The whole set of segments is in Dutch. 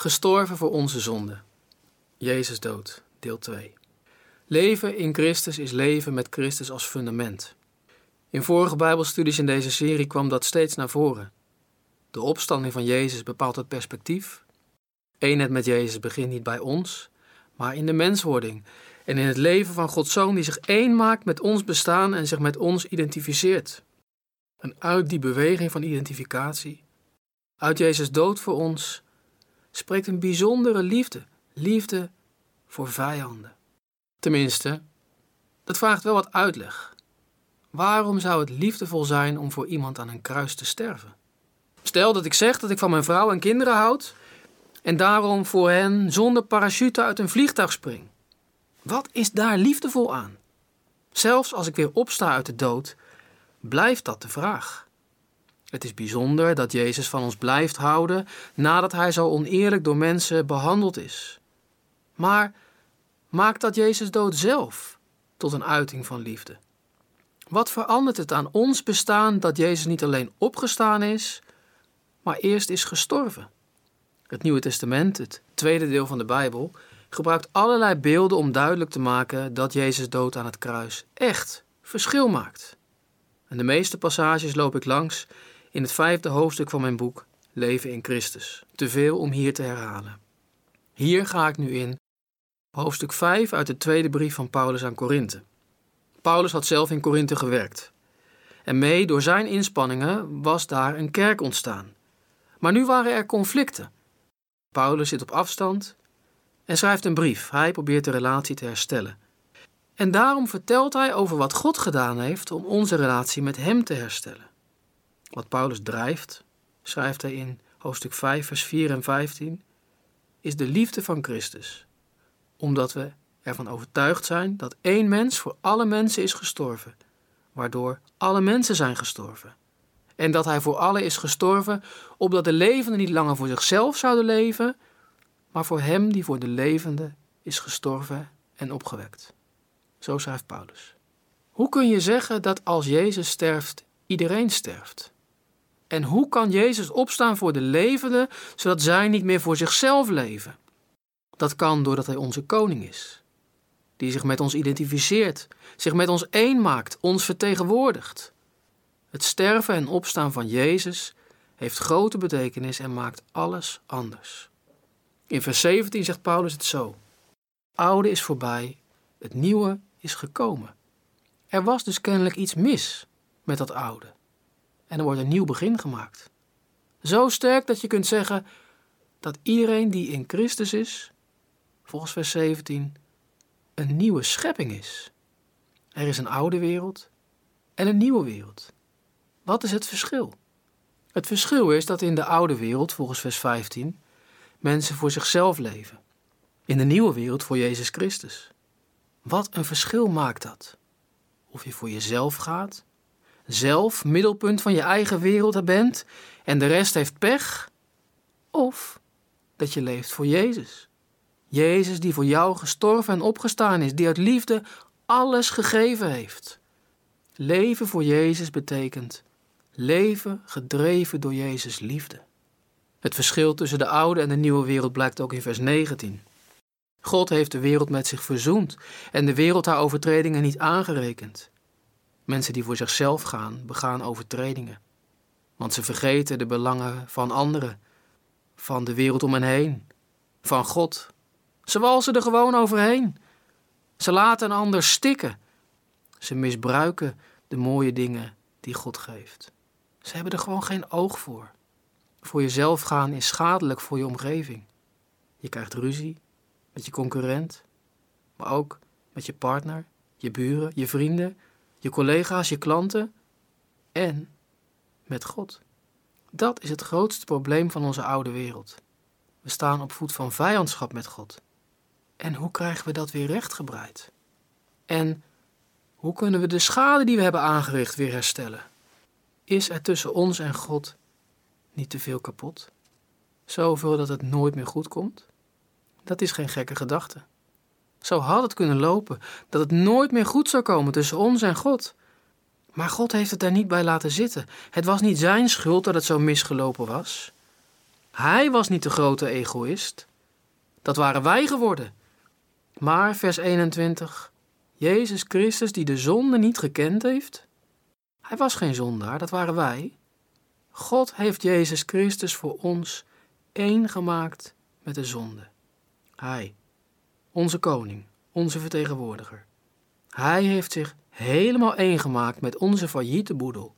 Gestorven voor onze zonde. Jezus dood, deel 2. Leven in Christus is leven met Christus als fundament. In vorige Bijbelstudies in deze serie kwam dat steeds naar voren. De opstanding van Jezus bepaalt het perspectief. Eenheid met Jezus begint niet bij ons, maar in de menswording en in het leven van Gods Zoon die zich één maakt met ons bestaan en zich met ons identificeert. En uit die beweging van identificatie, uit Jezus dood voor ons, spreekt een bijzondere liefde, liefde voor vijanden. Tenminste, dat vraagt wel wat uitleg. Waarom zou het liefdevol zijn om voor iemand aan een kruis te sterven? Stel dat ik zeg dat ik van mijn vrouw en kinderen houd en daarom voor hen zonder parachute uit een vliegtuig spring. Wat is daar liefdevol aan? Zelfs als ik weer opsta uit de dood, blijft dat de vraag. Het is bijzonder dat Jezus van ons blijft houden nadat hij zo oneerlijk door mensen behandeld is. Maar maakt dat Jezus dood zelf tot een uiting van liefde? Wat verandert het aan ons bestaan dat Jezus niet alleen opgestaan is, maar eerst is gestorven? Het Nieuwe Testament, het tweede deel van de Bijbel, gebruikt allerlei beelden om duidelijk te maken dat Jezus dood aan het kruis echt verschil maakt. En de meeste passages loop ik langs in het vijfde hoofdstuk van mijn boek Leven in Christus. Te veel om hier te herhalen. Hier ga ik nu in hoofdstuk 5 uit de tweede brief van Paulus aan Korinthe. Paulus had zelf in Korinthe gewerkt. En mee door zijn inspanningen was daar een kerk ontstaan. Maar nu waren er conflicten. Paulus zit op afstand en schrijft een brief. Hij probeert de relatie te herstellen. En daarom vertelt hij over wat God gedaan heeft om onze relatie met Hem te herstellen. Wat Paulus drijft, schrijft hij in hoofdstuk 5, vers 4 en 15, is de liefde van Christus. Omdat we ervan overtuigd zijn dat één mens voor alle mensen is gestorven, waardoor alle mensen zijn gestorven. En dat hij voor alle is gestorven, opdat de levenden niet langer voor zichzelf zouden leven, maar voor hem die voor de levende is gestorven en opgewekt. Zo schrijft Paulus. Hoe kun je zeggen dat als Jezus sterft, iedereen sterft? En hoe kan Jezus opstaan voor de levenden, zodat zij niet meer voor zichzelf leven? Dat kan doordat Hij onze koning is, die zich met ons identificeert, zich met ons één maakt, ons vertegenwoordigt. Het sterven en opstaan van Jezus heeft grote betekenis en maakt alles anders. In vers 17 zegt Paulus het zo: Oude is voorbij, het nieuwe is gekomen. Er was dus kennelijk iets mis met dat oude. En er wordt een nieuw begin gemaakt. Zo sterk dat je kunt zeggen dat iedereen die in Christus is, volgens vers 17, een nieuwe schepping is. Er is een oude wereld en een nieuwe wereld. Wat is het verschil? Het verschil is dat in de oude wereld, volgens vers 15, mensen voor zichzelf leven. In de nieuwe wereld voor Jezus Christus. Wat een verschil maakt dat? Of je voor jezelf gaat, zelf middelpunt van je eigen wereld bent en de rest heeft pech, of dat je leeft voor Jezus. Jezus die voor jou gestorven en opgestaan is, die uit liefde alles gegeven heeft. Leven voor Jezus betekent leven gedreven door Jezus liefde. Het verschil tussen de oude en de nieuwe wereld blijkt ook in vers 19. God heeft de wereld met zich verzoend en de wereld haar overtredingen niet aangerekend. Mensen die voor zichzelf gaan, begaan overtredingen. Want ze vergeten de belangen van anderen, van de wereld om hen heen, van God. Ze walsen er gewoon overheen. Ze laten een ander stikken. Ze misbruiken de mooie dingen die God geeft. Ze hebben er gewoon geen oog voor. Voor jezelf gaan is schadelijk voor je omgeving. Je krijgt ruzie met je concurrent, maar ook met je partner, je buren, je vrienden, je collega's, je klanten en met God. Dat is het grootste probleem van onze oude wereld. We staan op voet van vijandschap met God. En hoe krijgen we dat weer rechtgebreid? En hoe kunnen we de schade die we hebben aangericht weer herstellen? Is er tussen ons en God niet te veel kapot? Zoveel dat het nooit meer goed komt? Dat is geen gekke gedachte. Zo had het kunnen lopen dat het nooit meer goed zou komen tussen ons en God. Maar God heeft het daar niet bij laten zitten. Het was niet zijn schuld dat het zo misgelopen was. Hij was niet de grote egoïst. Dat waren wij geworden. Maar, vers 21, Jezus Christus die de zonde niet gekend heeft, hij was geen zondaar, dat waren wij. God heeft Jezus Christus voor ons één gemaakt met de zonde. Hij, onze koning, onze vertegenwoordiger. Hij heeft zich helemaal één gemaakt met onze failliete boedel.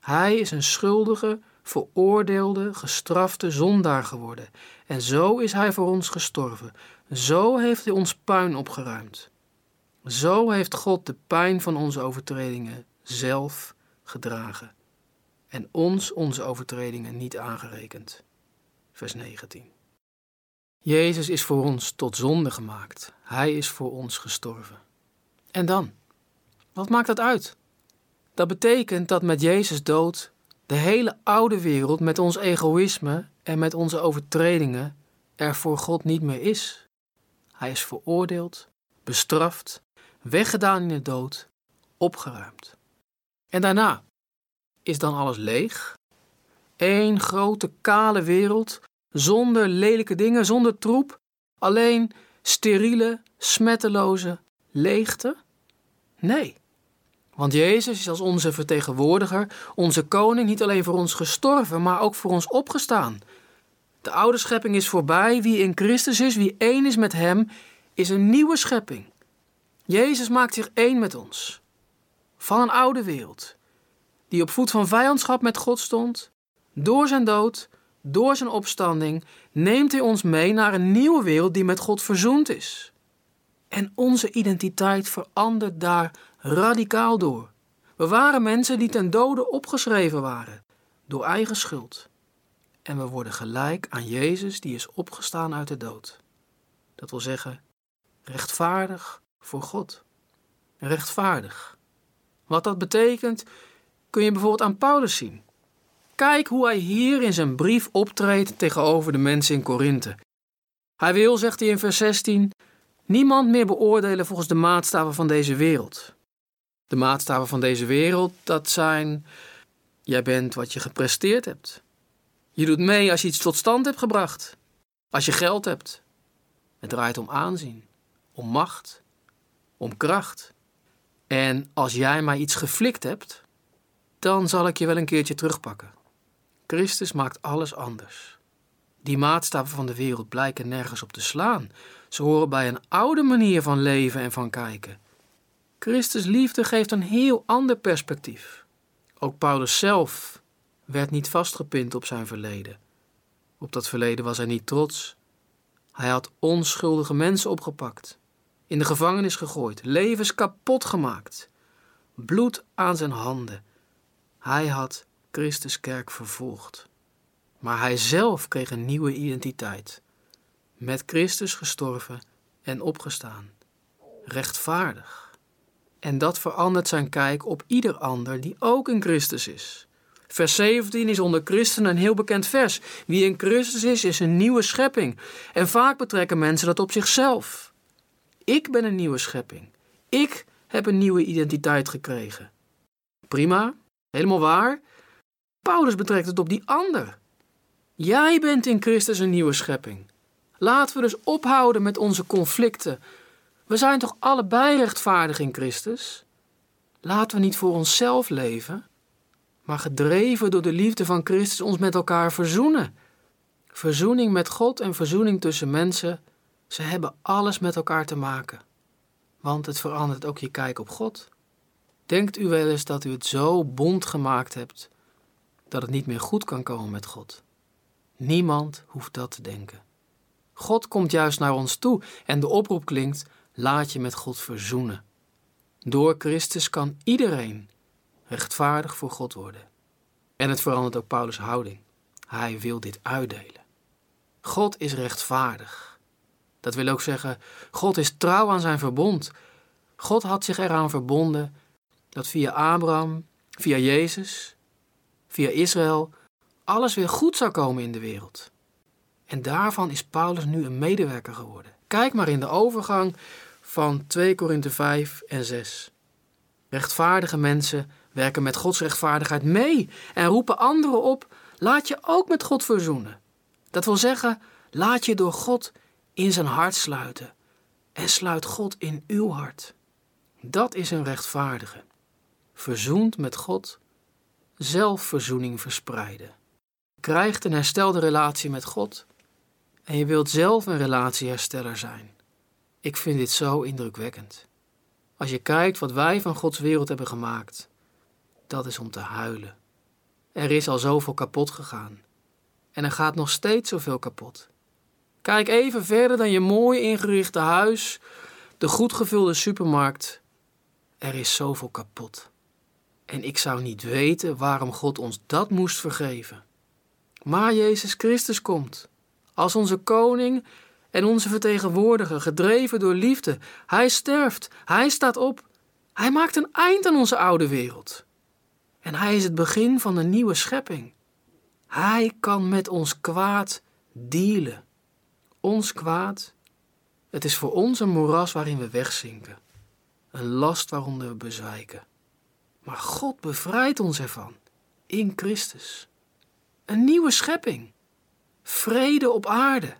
Hij is een schuldige, veroordeelde, gestrafte zondaar geworden. En zo is hij voor ons gestorven. Zo heeft hij ons puin opgeruimd. Zo heeft God de pijn van onze overtredingen zelf gedragen en ons onze overtredingen niet aangerekend. Vers 19. Jezus is voor ons tot zonde gemaakt. Hij is voor ons gestorven. En dan? Wat maakt dat uit? Dat betekent dat met Jezus dood de hele oude wereld met ons egoïsme en met onze overtredingen er voor God niet meer is. Hij is veroordeeld, bestraft, weggedaan in de dood, opgeruimd. En daarna is dan alles leeg? Eén grote kale wereld, zonder lelijke dingen, zonder troep, alleen steriele, smetteloze leegte? Nee. Want Jezus is als onze vertegenwoordiger, onze koning, niet alleen voor ons gestorven, maar ook voor ons opgestaan. De oude schepping is voorbij. Wie in Christus is, wie één is met Hem, is een nieuwe schepping. Jezus maakt zich één met ons. Van een oude wereld, die op voet van vijandschap met God stond, door zijn dood, door zijn opstanding, neemt Hij ons mee naar een nieuwe wereld die met God verzoend is. En onze identiteit verandert daar radicaal door. We waren mensen die ten dode opgeschreven waren, door eigen schuld. En we worden gelijk aan Jezus die is opgestaan uit de dood. Dat wil zeggen, rechtvaardig voor God. Rechtvaardig. Wat dat betekent, kun je bijvoorbeeld aan Paulus zien. Kijk hoe hij hier in zijn brief optreedt tegenover de mensen in Korinthe. Hij wil, zegt hij in vers 16, niemand meer beoordelen volgens de maatstaven van deze wereld. De maatstaven van deze wereld, dat zijn: jij bent wat je gepresteerd hebt. Je doet mee als je iets tot stand hebt gebracht. Als je geld hebt. Het draait om aanzien, om macht, om kracht. En als jij maar iets geflikt hebt, dan zal ik je wel een keertje terugpakken. Christus maakt alles anders. Die maatstaven van de wereld blijken nergens op te slaan. Ze horen bij een oude manier van leven en van kijken. Christus liefde geeft een heel ander perspectief. Ook Paulus zelf werd niet vastgepind op zijn verleden. Op dat verleden was hij niet trots. Hij had onschuldige mensen opgepakt, in de gevangenis gegooid, levens kapot gemaakt, bloed aan zijn handen. Hij had Christus kerk vervolgd. Maar hij zelf kreeg een nieuwe identiteit. Met Christus gestorven en opgestaan. Rechtvaardig. En dat verandert zijn kijk op ieder ander die ook in Christus is. Vers 17 is onder christenen een heel bekend vers. Wie in Christus is, is een nieuwe schepping. En vaak betrekken mensen dat op zichzelf. Ik ben een nieuwe schepping. Ik heb een nieuwe identiteit gekregen. Prima, helemaal waar. Paulus betrekt het op die ander. Jij bent in Christus een nieuwe schepping. Laten we dus ophouden met onze conflicten. We zijn toch allebei rechtvaardig in Christus? Laten we niet voor onszelf leven, maar gedreven door de liefde van Christus ons met elkaar verzoenen. Verzoening met God en verzoening tussen mensen, ze hebben alles met elkaar te maken. Want het verandert ook je kijk op God. Denkt u wel eens dat u het zo bond gemaakt hebt dat het niet meer goed kan komen met God? Niemand hoeft dat te denken. God komt juist naar ons toe en de oproep klinkt: laat je met God verzoenen. Door Christus kan iedereen rechtvaardig voor God worden. En het verandert ook Paulus' houding. Hij wil dit uitdelen. God is rechtvaardig. Dat wil ook zeggen, God is trouw aan zijn verbond. God had zich eraan verbonden dat via Abraham, via Jezus, via Israël, alles weer goed zou komen in de wereld. En daarvan is Paulus nu een medewerker geworden. Kijk maar in de overgang van 2 Korinthe 5 en 6. Rechtvaardige mensen werken met Gods rechtvaardigheid mee en roepen anderen op: laat je ook met God verzoenen. Dat wil zeggen, laat je door God in zijn hart sluiten en sluit God in uw hart. Dat is een rechtvaardige. Verzoend met God, zelfverzoening verspreiden. Krijgt een herstelde relatie met God en je wilt zelf een relatiehersteller zijn. Ik vind dit zo indrukwekkend. Als je kijkt wat wij van Gods wereld hebben gemaakt, dat is om te huilen. Er is al zoveel kapot gegaan. En er gaat nog steeds zoveel kapot. Kijk even verder dan je mooi ingerichte huis, de goed gevulde supermarkt. Er is zoveel kapot. En ik zou niet weten waarom God ons dat moest vergeven. Maar Jezus Christus komt als onze koning en onze vertegenwoordiger, gedreven door liefde. Hij sterft, hij staat op, hij maakt een eind aan onze oude wereld. En hij is het begin van een nieuwe schepping. Hij kan met ons kwaad dealen. Ons kwaad, het is voor ons een moeras waarin we wegzinken. Een last waaronder we bezwijken. Maar God bevrijdt ons ervan, in Christus. Een nieuwe schepping. Vrede op aarde.